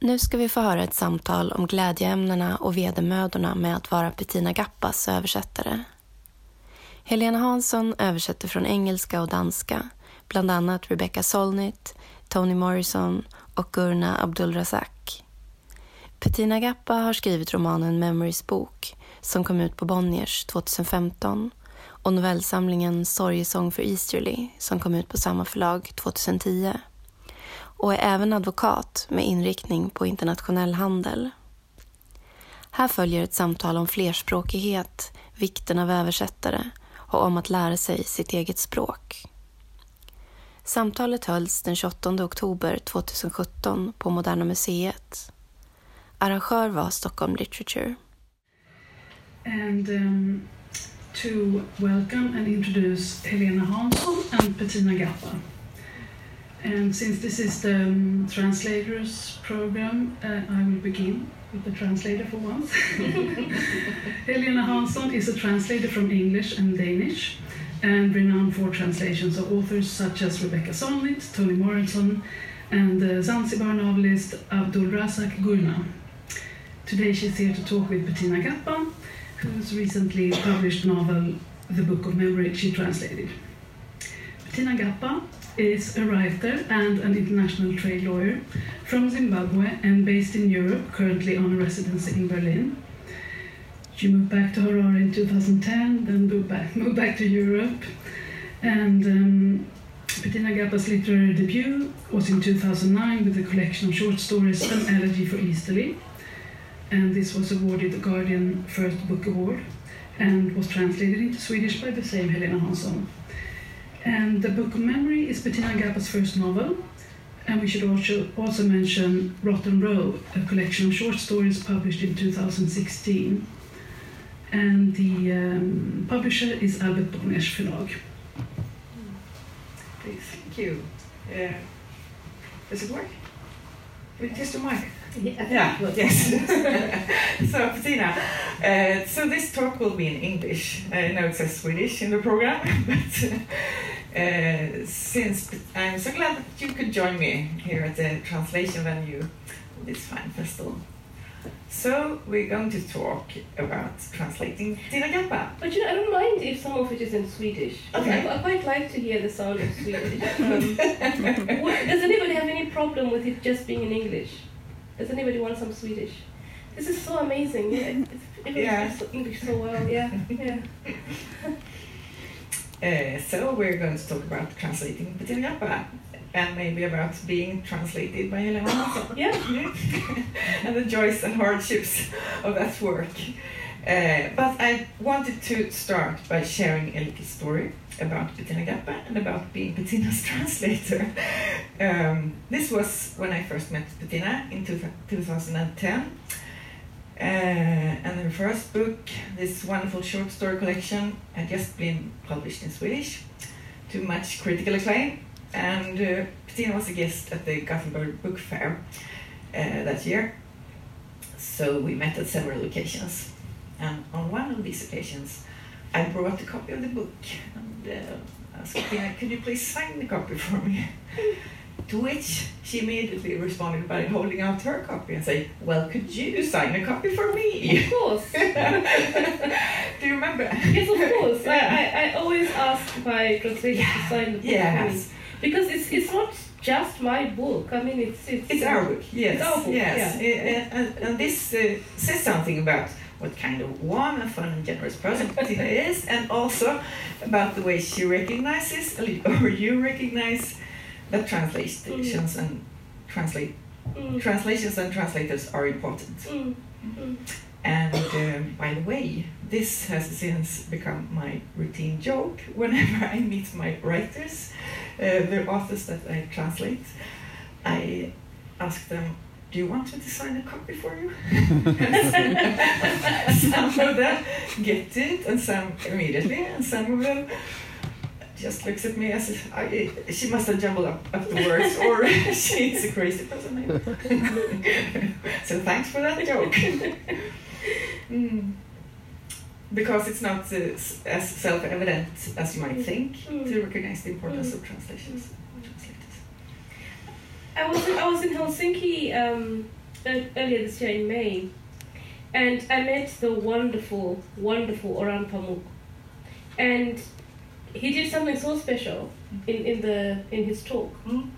Nu ska vi få höra ett samtal om glädjeämnena och vedermödorna med att vara Bettina Gappas översättare. Helena Hansson översätter från engelska och danska, bland annat Rebecca Solnit, Toni Morrison och Gurna Abdulrazak. Bettina Gappa har skrivit romanen Memories bok som kom ut på Bonniers 2015 och novellsamlingen Sorgesång för Easterly som kom ut på samma förlag 2010 och är även advokat med inriktning på internationell handel. Här följer ett samtal om flerspråkighet, vikten av översättare och om att lära sig sitt eget språk. Samtalet hölls den 28 oktober 2017 på Moderna Museet. Arrangör var Stockholm Literature. And um, to welcome and introduce Helena Hansson and Petina Gappa. And since this is the um, translators program, uh, I will begin with the translator for once. Helena Hansson is a translator from English and Danish and renowned for translations of authors such as Rebecca Solnit, Toni Morrison, and the Zanzibar novelist Abdulrazak Gurnah. Today she's here to talk with Bettina Gappah, whose recently published novel, The Book of Memory, she translated. Bettina Gappah is a writer and an international trade lawyer from Zimbabwe and based in Europe, currently on a residency in Berlin. She moved back to Harare in 2010, then moved back, moved back to Europe. And um, Bettina Gappah's literary debut was in 2009 with a collection of short stories, An Elegy for Easterly. And this was awarded the Guardian First Book Award and was translated into Swedish by the same Helena Hansson. And the Book of Memory is Bettina Gappah's first novel. And we should also, also mention Rotten Row, a collection of short stories published in 2016. And the um, publisher is Albert Bonniers Förlag. Please. Thank you. Uh, does it work? Can we test the mic? Yeah. Yeah, yes. so, Bettina, uh, so this talk will be in English. I know it says Swedish in the program, but uh, since I'm so glad that you could join me here at the translation venue of this fine festival. So, we're going to talk about translating Tina Gappah. But you know, I don't mind if some of it is in Swedish. Okay. I, I quite like to hear the sound of Swedish. Um, what- does anybody have any problem with it just being in English? Does anybody want some Swedish? This is so amazing. Yeah, Yeah. speaks English so well. Yeah, yeah. Uh, so we're going to talk about translating Bettina and maybe about being translated by Helena. Yeah. and the joys and hardships of that work. Uh, but I wanted to start by sharing a little story about Bettina Gappah and about being Bettina's translator. Um, this was when I first met Bettina in two, 2010. Uh, and her first book, this wonderful short story collection, had just been published in Swedish to much critical acclaim. And uh, was a guest at the Gothenburg Book Fair uh, that year. So we met at several occasions. And on one of these occasions, I brought a copy of the book and uh, asked Bettina, could you please sign the copy for me? To which she immediately responded by holding out her copy and saying, Well, could you sign a copy for me? Of course. Do you remember? yes, of course. I, I, I always ask my translators to sign the book for me. Because it's, it's not just my book. I mean, it's... It's, It's our book, yes. Our book, yes. yeah. And, and this uh, says something about what kind of warm and fun and generous person Bettina is, and also about the way she recognizes, or you recognize, that translations and translate Mm, translations and translators are important. mm, mm. And um, by the way, this has since become my routine joke whenever I meet my writers, uh, the authors that I translate. I ask them, Do you want me to sign a copy for you? Some of them get it, and some immediately, and some of them just looks at me as if I, she must have jumbled up, words, or she's a crazy person. so thanks for that joke. Mm. Because it's not uh, as self-evident as you might think to recognize the importance of translations. Translators. I was in, I was in Helsinki um, earlier this year in May, and I met the wonderful, wonderful Orhan Pamuk, and he did something so special in, in the in his talk. Mm.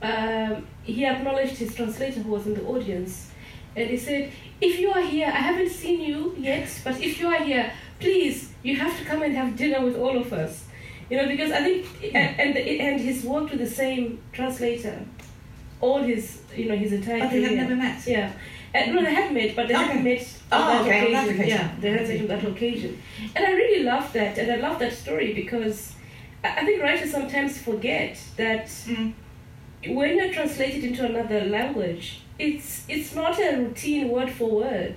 Um, he acknowledged his translator who was in the audience, and he said, "If you are here, I haven't seen you yet, but if you are here, please, you have to come and have dinner with all of us." You know, because I think, and and, and he's worked with the same translator, all his you know his entire But they have never met. Yeah. No, they had met, but they Okay. hadn't met on Oh, that okay, occasion. that occasion. Yeah, they hadn't met on that occasion. And I really love that, and I love that story because I think writers sometimes forget that Mm. when you're translated into another language, it's it's not a routine word for word.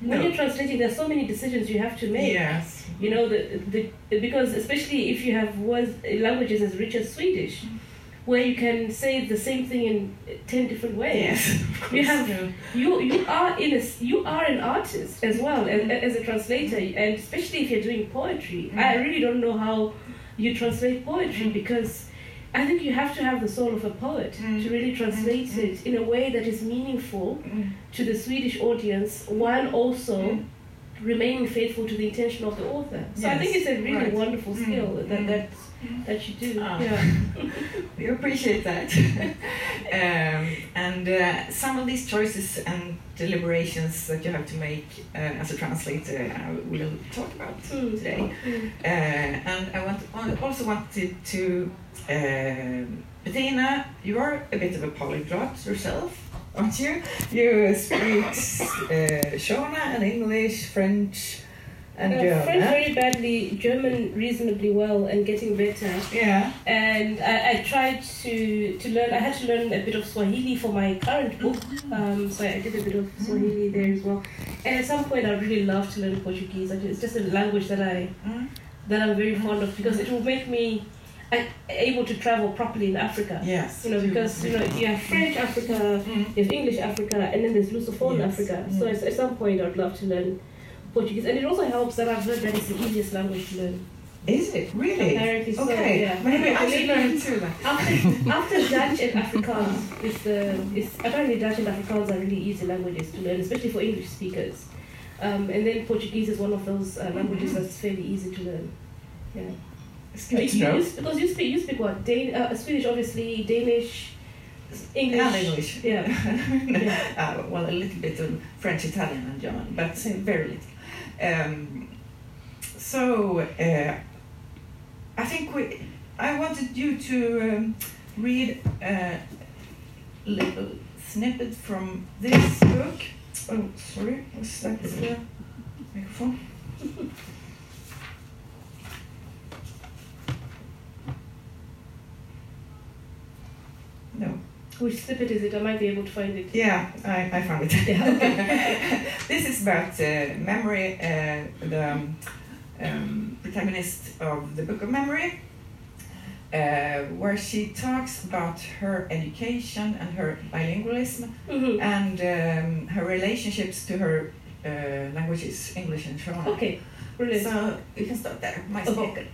When No. you're translating, there's so many decisions you have to make. Yes. You know, the, the because especially if you have words languages as rich as Swedish, where you can say the same thing in ten different ways Yes. of you have you you are in a you are an artist as well as, as a translator and especially if you're doing poetry i really don't know how you translate poetry because i think you have to have the soul of a poet Mm. to really translate Mm. it in a way that is meaningful Mm. to the swedish audience while also Mm. remaining faithful to the intention of the author so i think it's a really right. wonderful skill that that that you do Ah. yeah We appreciate that. um, and uh, some of these choices and deliberations that you have to make uh, as a translator, I will talk about Mm. today. Mm. Uh, and I want also wanted to, um Bettina, you are a bit of a polyglot yourself, aren't you? You speak uh, Shona and English, French, and Uh, German. French very badly, German reasonably well, and getting better. Yeah. and I, I tried to, to learn. I had to learn a bit of Swahili for my current book, um, so I did a bit of Swahili there as well. And at some point, I really love to learn Portuguese. It's just a language that I Mm. that I'm very fond of because it will make me able to travel properly in Africa. Yes. You know, because you know you have French Africa, Mm. you have English Africa, and then there's Lusophone Yes. Africa. So Mm. at, at some point, I'd love to learn Portuguese, and it also helps that I've heard that it's the easiest language to learn. Is it really? Apparently so, Okay. yeah. Maybe I should learn too then. After, after Dutch and Afrikaans is the is apparently Dutch and Afrikaans are really easy languages to learn, especially for English speakers. Um, and then Portuguese is one of those uh, languages that's fairly easy to learn. Yeah. It's You, you, because you speak you speak what Dan- uh, Swedish obviously Danish, English. And English. Yeah. uh, well, a little bit of French, Italian, and German, but very little. Um, so uh, I think we. I wanted you to um, read a little snippet from this book. Oh, sorry, was that the microphone? No. Which snippet is it? I might be able to find it. Yeah, I, I found it. Yeah. this is about uh, memory, uh, the um, um, protagonist of the Book of Memory, uh, where she talks about her education and her bilingualism Mhm. and um, her relationships to her uh, languages, English and Shona. Okay, brilliant. So you can start there. My Okay.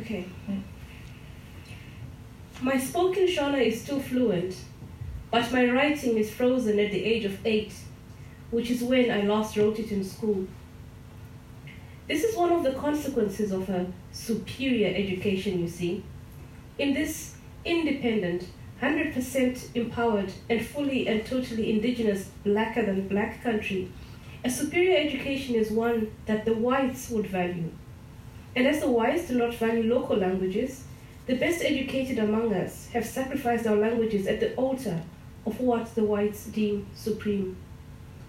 Okay. Mm. My spoken Shona is still fluent, but my writing is frozen at the age of eight, which is when I last wrote it in school. This is one of the consequences of a superior education, you see. In this independent, 100% empowered, and fully and totally indigenous, blacker than black country, a superior education is one that the whites would value. And as the whites do not value local languages, the best educated among us have sacrificed our languages at the altar of what the whites deem supreme.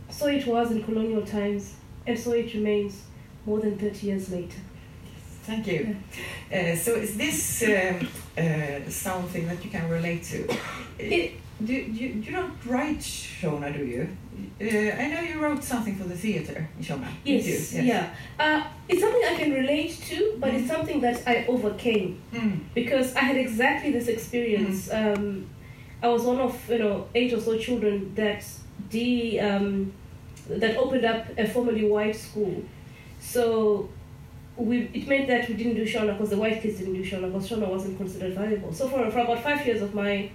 So it was in colonial times, and so it remains more than 30 years later. Thank you. Uh, so is this um, uh, something that you can relate to? It- do, you, you don't write Shona, do you? Uh, I know you wrote something for the theater in Shona. did Yes, yeah. Uh, it's something I can relate to, but it's something that I overcame Mm. because I had exactly this experience. Um, I was one of you know eight or so children that de um, that opened up a formerly white school. So we it meant that we didn't do Shona because the white kids didn't do Shona because Shona wasn't considered valuable. So for for about five years of my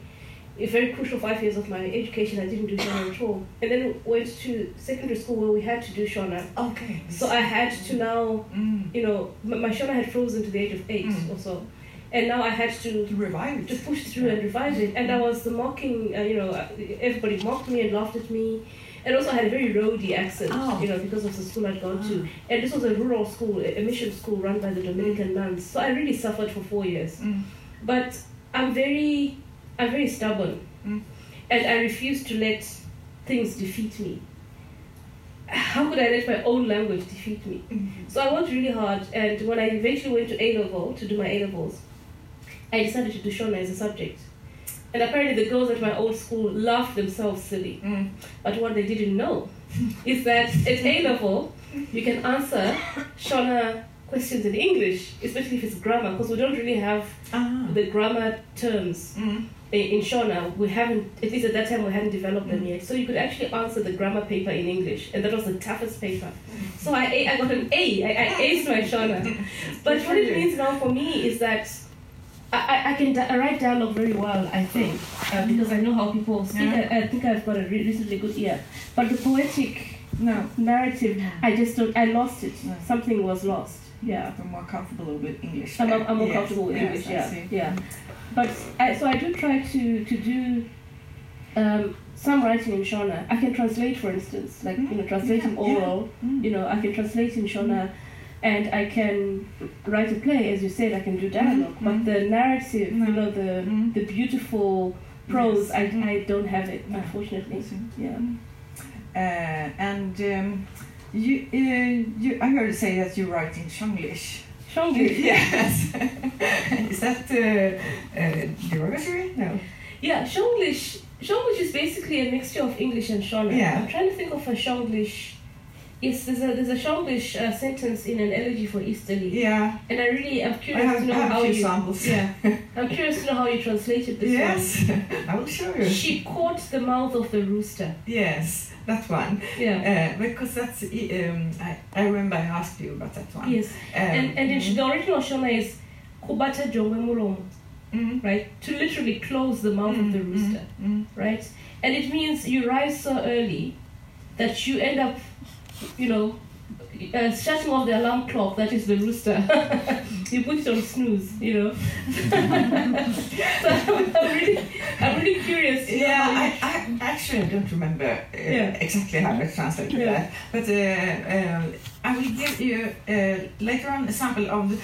a very crucial five years of my education, I didn't do Shona at all. And then went to secondary school where we had to do Shona. Okay. So I had to now, Mm. you know, my Shona had frozen to the age of eight Mm. or so. And now I had to To revive it. to push through and revise it. And I was the mocking, uh, you know, uh, everybody mocked me and laughed at me. And also I had a very roady accent, Oh. you know, because of the school I'd gone to. And this was a rural school, a a mission school run by the Dominican nuns. So I really suffered for four years. Mm. But I'm very, I'm very stubborn. Mm. And I refuse to let things defeat me. How could I let my own language defeat me? Mm. So I worked really hard, and when I eventually went to A level to do my A levels, I decided to do Shona as a subject. And apparently, the girls at my old school laughed themselves silly. Mm. But what they didn't know is that at A level, you can answer Shona questions in English, especially if it's grammar, because we don't really have Ah. the grammar terms Mm. in Shona. We haven't, at least at that time, we hadn't developed them yet. So you could actually answer the grammar paper in English, and that was the toughest paper. So I, I got an A. I, I aced my Shona. But what it means now for me is that I, I- I can di- write dialogue very well, I think, uh, because I know how people speak. Yeah. I, I think I've got a re- reasonably good ear. But the poetic No. narrative, I just don't, I lost it. No. Something was lost. Yeah. I'm more comfortable with English. I'm. I'm more Yes, comfortable with yes, English, I yeah. Yeah. But I, so I do try to, to do um, some writing in Shona. I can translate, for instance, like, you know, translating Yeah, yeah. oral. Mm. You know, I can translate in Shona and I can write a play, as you said, I can do dialog Mhm, But the narrative, you know, the Mm. the beautiful prose, Yes. I, Mm. I don't have it, unfortunately. Yeah. Uh, and um, you, uh, you, I heard you say that you write in Shanglish. Shonglish. Yes. Is that uh, uh, derogatory? No. Yeah, Shonglish. Shonglish is basically a mixture of English and Shona. Yeah. I'm trying to think of a Shonglish. Yes, there's a there's a Shonglish uh, sentence in an elegy for Easterly, Yeah. and I really I'm curious have, to I know have how a few you. samples. Yeah, I'm curious to know how you translated this Yes. I will show you. She caught the mouth of the rooster. Yes, that one. Yeah. Uh, because that's, um, I, I remember I asked you about that one. Yes. Um, And and in, mhm. the original Shona is kubata jongwe muromo, Mhm. right? To literally close the mouth of the Mhm, rooster. mhm. right? And it means you rise so early that you end up, you know, uh, shutting off the alarm clock that is the rooster. you put it on snooze, you know. so I'm, I'm really, I'm really curious. Yeah, I, I actually don't remember uh, Yeah. exactly how to translate Yeah. that, but uh, um, I will give you uh, later on a sample of uh,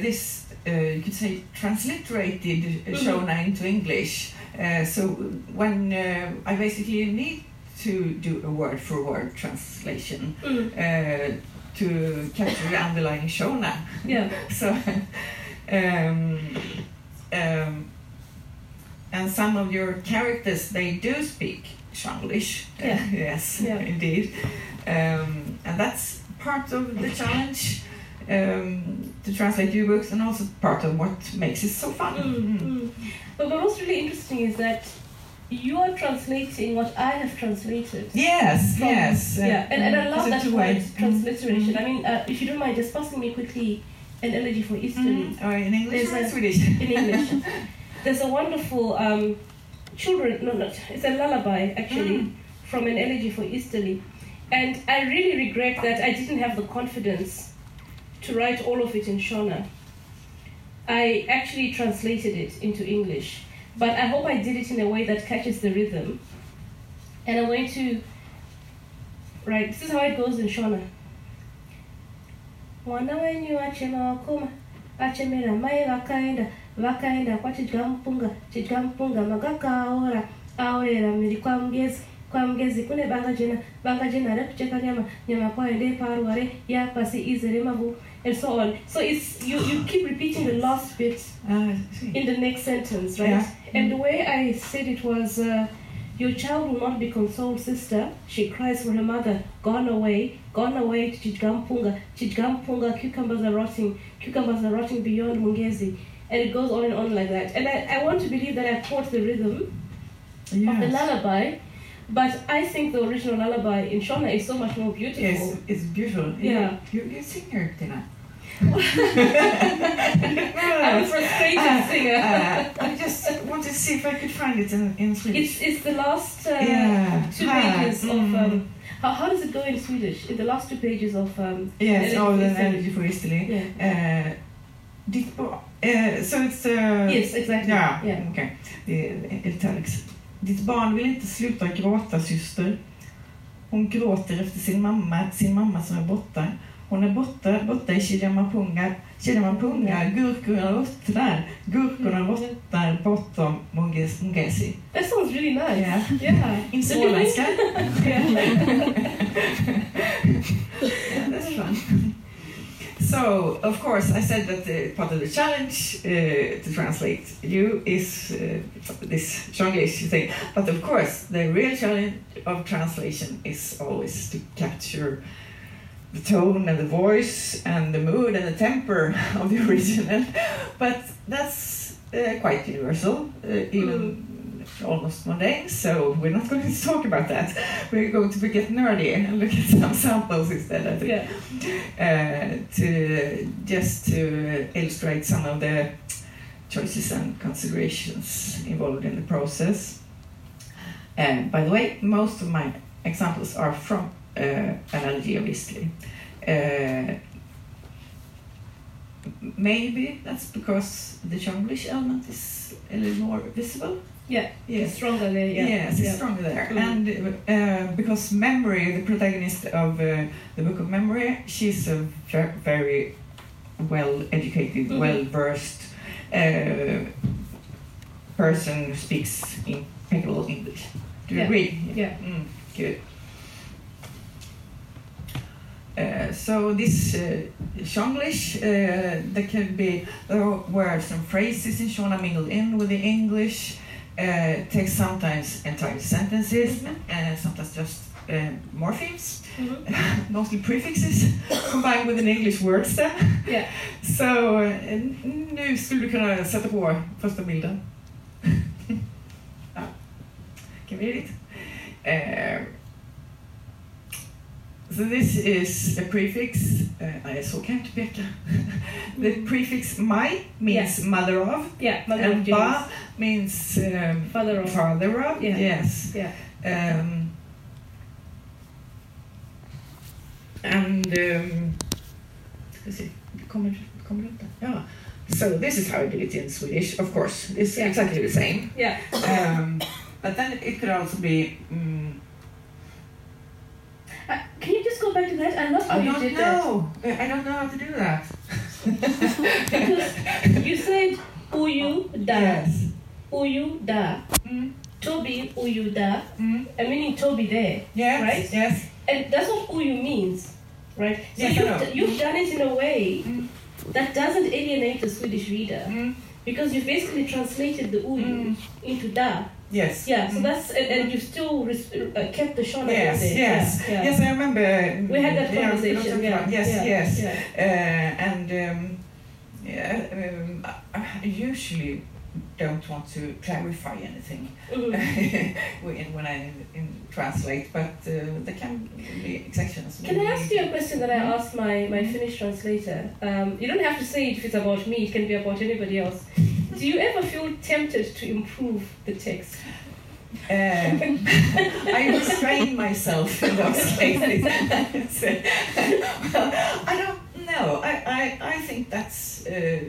this, uh, you could say, transliterated uh, Mhm. Shona into English. Uh, so when uh, I basically need to do a word for word translation Mm, uh, to capture the underlying Shona. yeah. So, um, um, and some of your characters they do speak Shanglish. Yeah. yes, Yeah. indeed. Um, and that's part of the challenge um, to translate your books, and also part of what makes it so fun. Mm, mm. But, what was really interesting is that you are translating what I have translated. Yes, from- yes. yeah, and, and I love that word, transliteration. Mm. I mean, uh, if you don't mind just passing me quickly an elegy for Easterly. Mm. Or in English There's or in a- Swedish? in English. There's a wonderful um, children, no, not, it's a lullaby actually Mm. from an elegy for Easterly. And I really regret that I didn't have the confidence to write all of it in Shona. I actually translated it into English, but I hope I did it in a way that catches the rhythm. And I'm going to, right, this is how it goes in Shona. mwana wenyu achema wakoma achemera mai vakaenda vakaenda kwachidya mupunga chidya mupunga magaka aora aorera mhiri kwamugezi kwamugezi kune banga jena banga jena nyama nyama kwayo ndeparware yapasi izere and so on so it's you, you keep repeating the last bit Ah, in the next sentence, right? Yeah. And the way I said it was, uh, your child will not be consoled, sister. She cries for her mother, gone away, gone away to. Chidgampunga, cucumbers are rotting, cucumbers are rotting beyond Mungezi. And it goes on and on like that. And I, I want to believe that I caught the rhythm of the lullaby, but I think the original lullaby in Shona is so much more beautiful. Yes, it's beautiful. Yeah. You, you sing her, Tina. I'm a frustrated singer. Uh, I just wanted to see if I could find it in, in Swedish. It's, it's the last uh, yeah. two Ah, pages of. mm. Um, how, how does it go in Swedish? In the last two pages of. Um, Yes, for the energy for Italy. yeah. Uh, uh, so it's... Uh, yes, exactly. Ja, Yeah. okay. Är italics. Ditt barn vill inte sluta gråta, syster. Hon gråter efter sin mamma, sin mamma som är borta. Hon är borta, borta i Chidamapunga. Chidamapunga, gurkorna där. Gurkorna borta bortom Munges- Mungesi. That sounds really nice. Yeah. Yeah. In småländska. Yeah, that's fun. So, of course, I said that uh, part of the challenge uh, to translate you is uh, this Shanglish thing. But of course, the real challenge of translation is always to capture the tone and the voice and the mood and the temper of the original. But that's uh, quite universal, uh, even almost mundane, so we're not going to talk about that. We're going to get nerdy and look at some samples instead, I think, yeah. uh, to just to illustrate some of the choices and considerations involved in the process. And by the way, most of my examples are from uh, An Elegy obviously. Uh, maybe that's because the Shonglish element is a little more visible. Yeah. It's stronger there. Yeah. Yes, it's yeah. stronger there. Mm. And uh, because Memory, the protagonist of uh, the Book of Memory, she's a very well educated, Mhm. well versed uh, person who speaks impeccable English. Do you Yeah. agree? Yeah. Mm, good. Uh, so this uh, Shonglish, uh, there can be there were some phrases in Shona mingled in with the English. Uh, text sometimes entire sentences, and sometimes just uh, morphemes, Mhm. mostly prefixes combined with an English word stem. Yeah. Så eh, nu skulle du kunna sätta på första bilden. ja. Kan vi read it? Uh, so this is a prefix. Uh, nej, så kan jag inte peka. The prefix my means mother of, Yeah. Mother and of James. ba means um, Father of. father of. Yeah. Yes. Yeah. Um, and um, let's see, kommer, kommer det inte? Ja. So this is how I do it in Swedish, of course. It's Yeah. exactly the same. Yeah. Um, but then it could also be. Mm, Uh, can you just go back to that? I I you don't did that. know. I don't know how to do that. Because you said uyu da, Yes. uyu da, Mm, Toby uyu da, mm, and meaning Toby there, yes. Right? Yes. and that's what uyu means, right? So Yes, I you've, you've done it in a way Mm. that doesn't alienate the Swedish reader Mm, because you've basically translated the uyu Mm. into da. Yes. Yeah, so Mm. that's and, and you still res- uh, kept the shot. Yes, yes, Yeah, yeah. yes. I remember. We had that conversation. Yeah, Yes, yes. Uh, and um, yeah, um, I, usually don't want to clarify anything Mhm. when, when I in, translate, but uh, there can be exceptions. Can I ask you a question that I asked my, my Finnish translator? Um, you don't have to say it if it's about me, it can be about anybody else. Do you ever feel tempted to improve the text? Uh, I restrain myself in those cases. Well, I don't know. I, I, I think that's uh,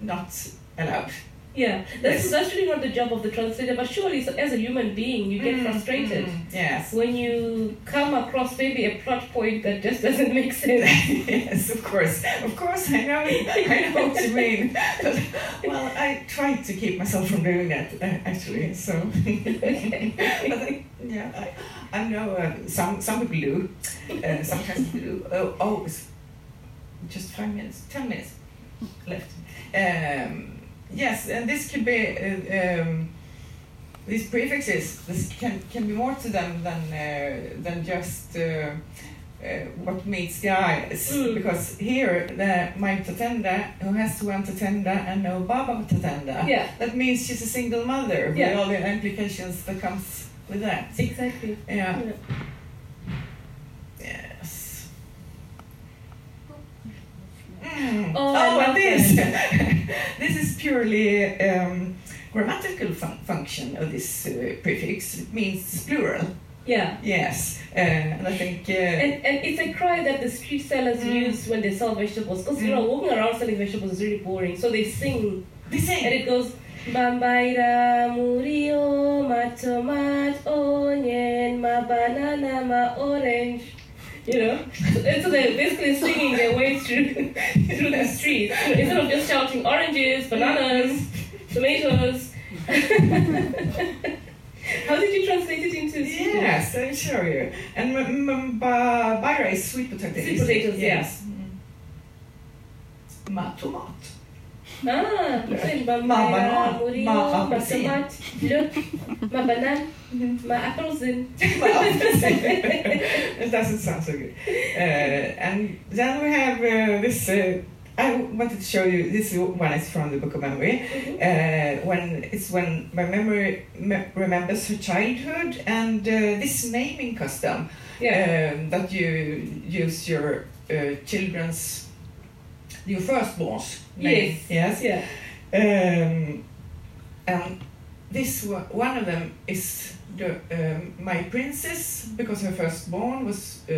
not allowed. Yeah, that's, Yes. that's really not the job of the translator, but surely so as a human being, you get Mm, frustrated mm, yes. when you come across maybe a plot point that just doesn't make sense. yes, of course. Of course, I know. I know what you mean. But, well, I try to keep myself from doing that, uh, actually. So, but I, yeah, I, I know uh, some some people do. Uh, sometimes people do. Oh, oh, it's just five minutes, ten minutes left. Um, yes, and this could be. Uh, um, these prefixes this can, can be more to them than uh, than just uh, uh, what meets the eyes. Mm. Because here, the my tatenda, who has one tatenda and no baba tatenda, yeah, that means she's a single mother with Yeah. all the implications that comes with that. exactly. Yeah. Yeah. Yes. Mm. Oh, I and this, this is purely um, grammatical fun- function of this uh, prefix. It means plural. Yeah. Yes, uh, and I think. Uh, And, and it's a cry that the street sellers Mm. use when they sell vegetables. Because, you know, walking around selling vegetables is really boring. So they sing, they say. and it goes, Bambaira, murio, ma tomat, onion, ma banana, ma orange. You know? So, and so they're basically singing their way through, through the streets. Instead of just shouting oranges, bananas, tomatoes. How did you translate it into Swedish? Yes, I'll show you. And m- m- ba- baira is sweet potato. Sweet potatoes, yes. Mm. Ma tomat. Ah, sen ma Ma banan, banan, murio, ma ma apelsin. tomat, lök, ma banan, ma apelsin. it doesn't sound so good. Uh, and then we have uh, this. Uh, I wanted to show you this one is from the book of memory. Uh, when it's when my memory me- remembers her childhood and uh, this naming custom Yeah. um, that you use your uh, children's your firstborn's. Yes. Yes. Yeah. Um, and this one, one of them is the um, my princess because her firstborn was uh,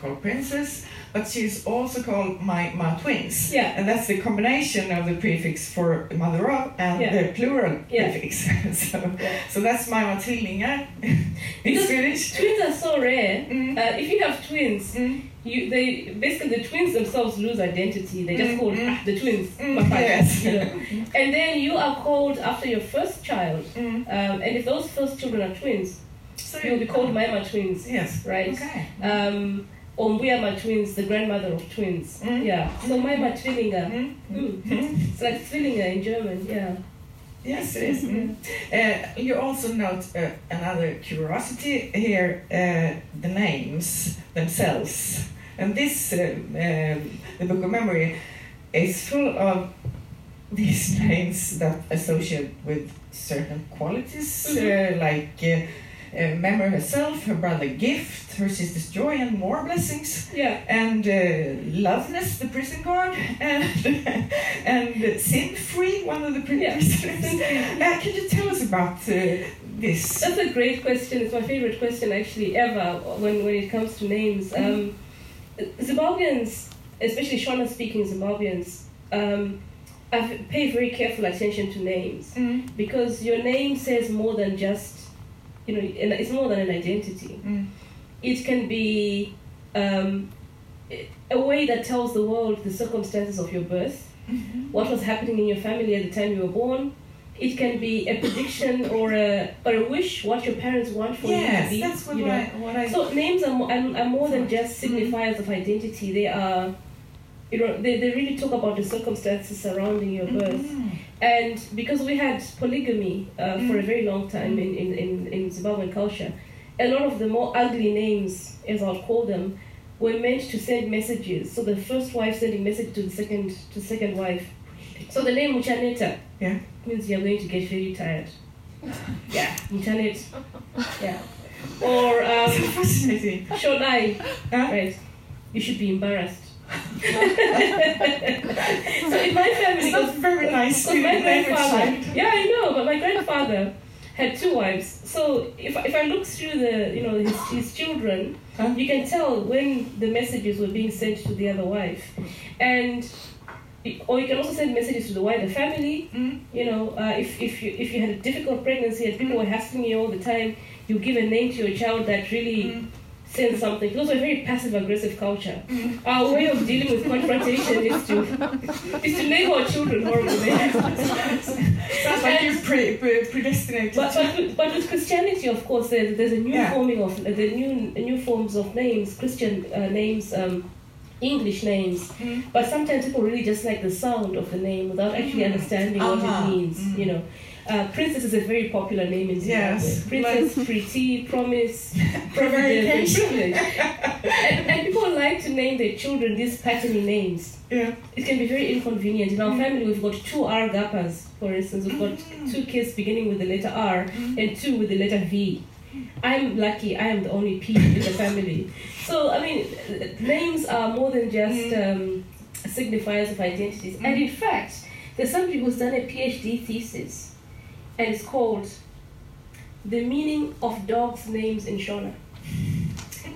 called princess, but she's also called my my twins. Yeah. And that's the combination of the prefix for mother of and Yeah. the plural Yeah. prefix. so, Yeah. so that's my Matillinga in Swedish. Twins are so rare. Mm. Uh, if you have twins, Mm. You they basically the twins themselves lose identity. They just Mm, call mm. ah, the twins. Mm, my father, yes. you know. And then you are called after your first child. Mm. Um, and if those first children are twins, So you'll be called Mama twins, Yes. right? Okay. Um, or Mbuyama twins, the grandmother of twins. Mm. Yeah. So Mama Twillinger. Mm. Mm. Mm. It's like Zwillinger in German, yeah. Yes, it is. Mm. Uh, you also note uh, another curiosity here uh, the names themselves. And this, uh, the Book of Memory, is full of these names that associate with certain qualities, uh, like uh, uh, Memory herself, her brother Gift, her sister's Joy, and more blessings Yeah. and uh, Loveness, the prison guard, and and Sin Free, one of the Yeah. prisoners. Uh, can you tell us about uh, this? That's a great question. It's my favorite question actually ever when, when it comes to names. Um, Zimbabweans, especially Shona speaking Zimbabweans, um, I pay very careful attention to names Mm, because your name says more than just, you know, and it's more than an identity. mm, It can be um, a way that tells the world the circumstances of your birth, mhm. what was happening in your family at the time you were born. It can be a prediction or a or a wish, what your parents want for you to Yes, be. that's what, you know. I, what I. So names are, mo- are, are more than just Mhm. signifiers of identity. They are, you know, they, they really talk about the circumstances surrounding your birth. Mhm. And because we had polygamy uh, for a Mm. very long time in, in, in, in Zimbabwean culture, a lot of the more ugly names, as I'll call them, were meant to send messages. So the first wife sending message to the second to the second wife. So the name Muchaneta Yeah. means you're going to get very tired. yeah, Muchanet. Yeah. Or um, So fascinating. Shodai, Huh? right? You should be embarrassed. so in my family, It's not very nice because my to name a grandfather, yeah, I know, but my grandfather had two wives. So if, if I look through the, you know, his, his children, Huh? you can tell when the messages were being sent to the other wife, and or you can also send messages to the wider family. Mm. You know, uh, if if you if you had a difficult pregnancy and people Mm. were hassling you all the time, you give a name to your child that really Mm. sends something. It was a very passive aggressive culture. Mm. Our way of dealing with confrontation is to is to name our children horrible. Sounds like you're pre- pre- predestinated. But, but, with, but with Christianity, of course, there's, there's a new Yeah. forming of the new new forms of names, Christian uh, names, um, English names. Mm. But sometimes people really just like the sound of the name without actually Mm. understanding what Uh-huh. it means. Mm. You know, uh, Princess is a very popular name in Zimbabwe. Yes. Princess, Pretty, Promise, Privilege, Prevarication. privilege. and, and people like to name their children these patterny names. Yeah. It can be very inconvenient. In our Mm. family, we've got two R gapas, for instance. We've got Mm. two kids beginning with the letter R and two with the letter V. I'm lucky. I am the only P in the family. So I mean, names are more than just Mm. um, signifiers of identities. And in fact, there's somebody who's done a PhD thesis, and it's called "The Meaning of Dogs' Names in Shona."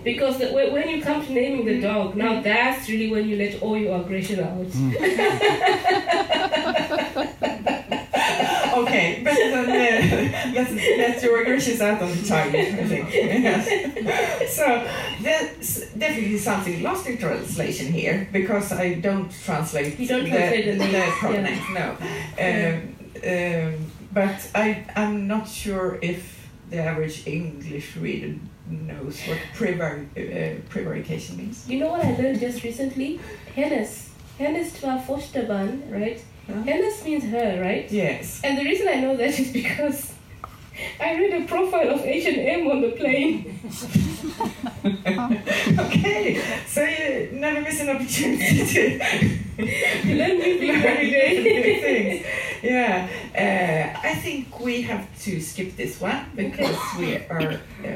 Because the, when when you come to naming the dog, now that's really when you let all your aggression out. okay, but then uh, let's let your aggressions out on the tongue, I think. Yes. So that's definitely something lost in translation here because I don't translate You don't translate the yeah. pronouns, no. Um, um, but I, I'm not sure if the average English reader knows what prevar- uh, prevarication means. You know what I learned just recently? Hennes. Hennes twa fosterban, right? Huh? Means her, right? Yes. And the reason I know that is because I read a profile of H&M on the plane. okay, so you never miss an opportunity to learn new things every day. Things. Yeah, uh, I think we have to skip this one because we are. Uh,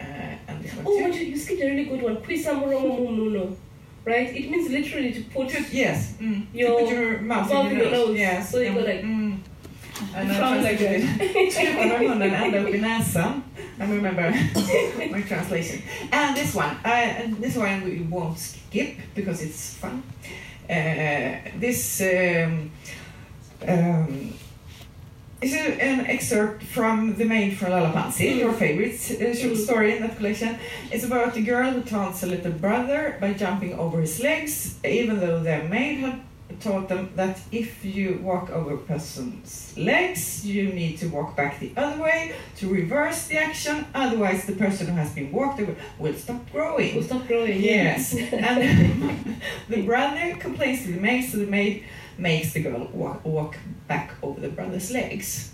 uh, and Oh, you, skipped a really good one. Quisamuromumuno. Right? It means literally to put Put- yes, mm, to Your put your mouth mouth in your nose. nose. Yes, So you go like- Mm. And I translated med munnen ända i remember my translation. And this one, uh, and this one we won't skip because it's fun. Uh, this um, um, is a, an excerpt from The Maid from Lalapanzi, your favorite uh, short Mm. story in that collection. It's about a girl who taunts a little brother by jumping over his legs, even though their maid had taught them that if you walk over a person's legs, you need to walk back the other way to reverse the action, otherwise, the person who has been walked over will stop growing. We'll stop growing. Yes, and the brother complains to the maid, so the maid makes the girl walk, walk back over the brother's legs.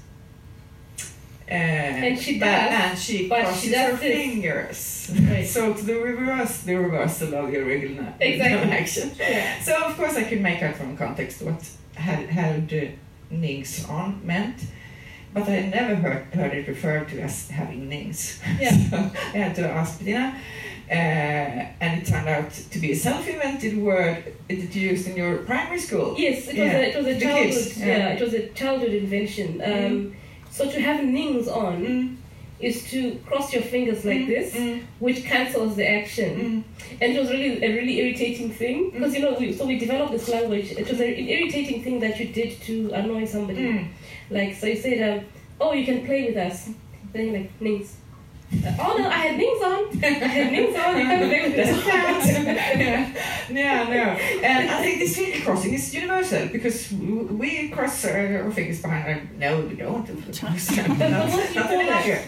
Uh, And she but- does, and she but crosses she does her this. fingers. Right. So to the reverse, the reversal of the original Exactly. action. Yeah. So of course I could make out from context what had had uh, nings on meant, but I never heard heard it referred to as having nings. Yeah. so I had to ask Bettina, uh, and it turned out to be a self-invented word that you used in your primary school. Yes, it was Yeah. a it was a childhood kids, yeah. yeah. it was a childhood invention. Um, So to have nings on Mm, is to cross your fingers like mm, this, mm, which cancels the action. mm. And it was really a really irritating thing because you know we, so we developed this language. It was an irritating thing that you did to annoy somebody. Mm. Like so you said, um, "Oh, you can play with us." Then you're like nings. Uh, oh no, I had nings on. I had nings on. You can't play with There's a us. yeah. yeah, no. And I think this finger crossing is universal because we cross our our fingers behind our. No, we don't. Do you call that?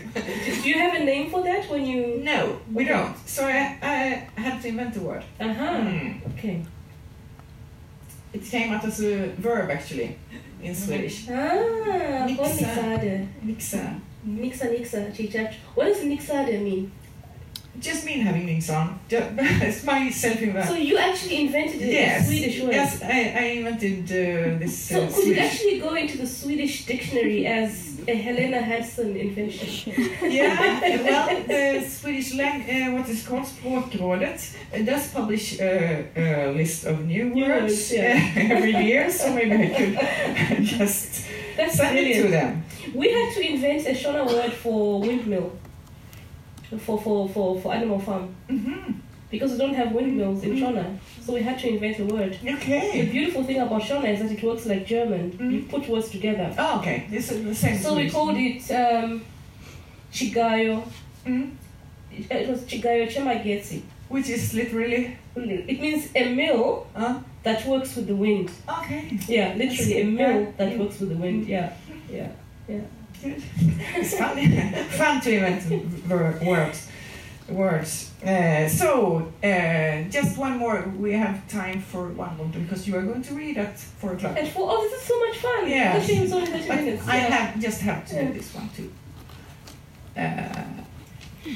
Do you have a name for that when you? No, we Okay. don't. So I, I had to invent a word. Uh huh. Mm. Okay. It came out as a verb actually in Swedish. Ah, Nixa. nixade. Nixa nixa chichach. What does nixade mean? Just mean having on. It's my self So you actually invented a Yes. Swedish word. Yes, I, I invented uh, this So uh, could it Swedish. actually go into the Swedish dictionary as a Helena Hansson invention? Yeah, well, the Swedish language, uh, what is called Språkrådet uh, does publish a, a list of new New words words, yeah. uh, every year, so maybe I could just That's send it to them. We had to invent a Shona word for windmill, for for for, for animal farm, hmm because we don't have windmills in Shona, so we had to invent a word. Okay. The beautiful thing about Shona is that it works like German. Mm. You put words together. Oh, okay. This is the same. So we called it um, Chigayo. Mm. It, was Chigayo Chemagetsi. Which is literally. It means a mill Uh, that works with the wind. okay. Yeah, literally a mill that Mm. works with the wind. Yeah, yeah, yeah. It's fun. fun to invent words. Words. Uh, so, uh, just one more. We have time for one more because you are going to read at four o'clock. And for oh, this is so much fun. Yeah. Only 30 But minutes. I yeah. have just have to do this one too. Uh,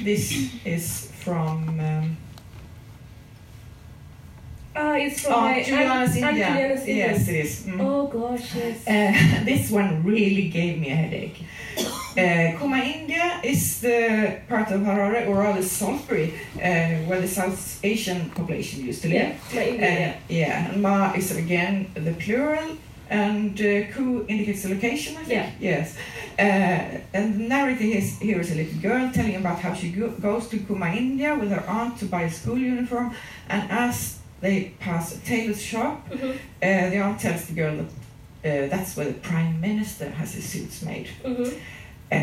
this is from um, Ah, it's from oh, my Juliana's Aunt- Aunt India. Yes, it is. Mm. Oh gosh, yes. Uh, this one really gave me a headache. Uh, Kuma, India is the part of Harare, or rather Salisbury, uh, where the South Asian population used to live. Yeah, India, Uh, yeah. and Ma is again the plural, and uh, Ku indicates the location, I think. Yeah. Yes. Uh, and the narrative is here is a little girl telling about how she go- goes to Kuma, India with her aunt to buy a school uniform, and as they pass a tailor's shop, Mhm. uh, the aunt tells the girl that uh, that's where the prime minister has his suits made. Mhm. Uh,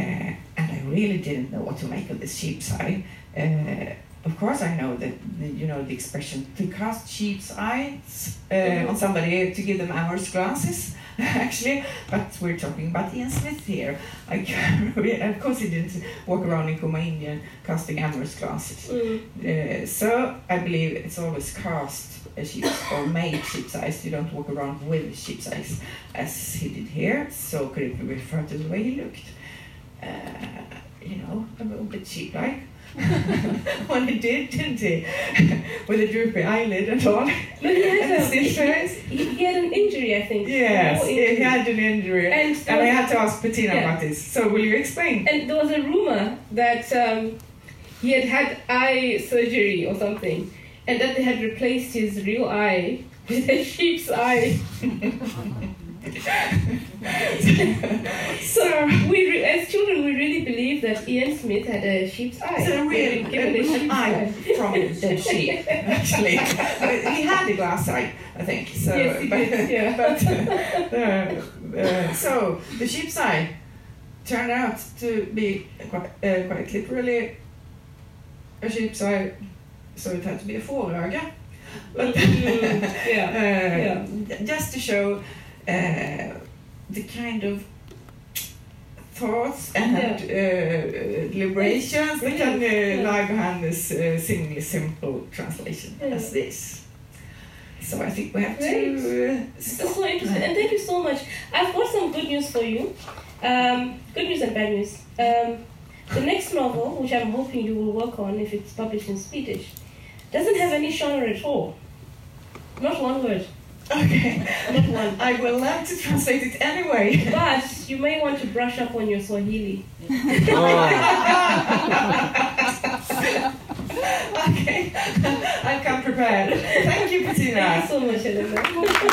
and I really didn't know what to make of this sheep's eye. Uh, of course, I know that you know the expression to cast sheep's eyes uh, Mhm. on somebody to give them amorous glances. Actually, but we're talking about Ian Smith here. I of course, he didn't walk around in Kuma Indian casting amorous glances. Mm. Uh, so I believe it's always cast a sheep's or made sheep's eyes. You don't walk around with sheep's eyes as he did here. So could it be referred to the way he looked? Uh, you know, a little bit sheep-like. When he did, didn't he? with a droopy eyelid and all. But he And had, a, he, he had an injury, I think. Yes, he had an injury. And, And I had to ask Petina Yeah. about this. So will you explain? And there was a rumor that um, he had had eye surgery or something, and that they had replaced his real eye with a sheep's eye. so we, re- as children, we really believed that Ian Smith had a sheep's eye. A had given a sheep's eye from the sheep, actually. He had a glass eye, I think. So, Yes, but, did, yeah. but, uh, uh, so the sheep's eye turned out to be quite, uh, quite literally a sheep's eye, so it had to be a fåröga. But Mm, yeah. uh, just to show uh, the kind of thoughts and uh, deliberations that can uh, Yeah. lie behind this uh, seemingly simple translation Yeah. as this. So I think we have Great. to uh, stop. so interesting, and thank you so much. I've got some good news for you. Um, good news and bad news. Um, the next novel, which I'm hoping you will work on if it's published in Swedish, doesn't have any Shona at all. Not one word. Okay, Not one. I will learn to translate it anyway. But you may want to brush up on your Swahili. Oh okay, I'll come prepared. Thank you, Petina. Thank you so much, Elena.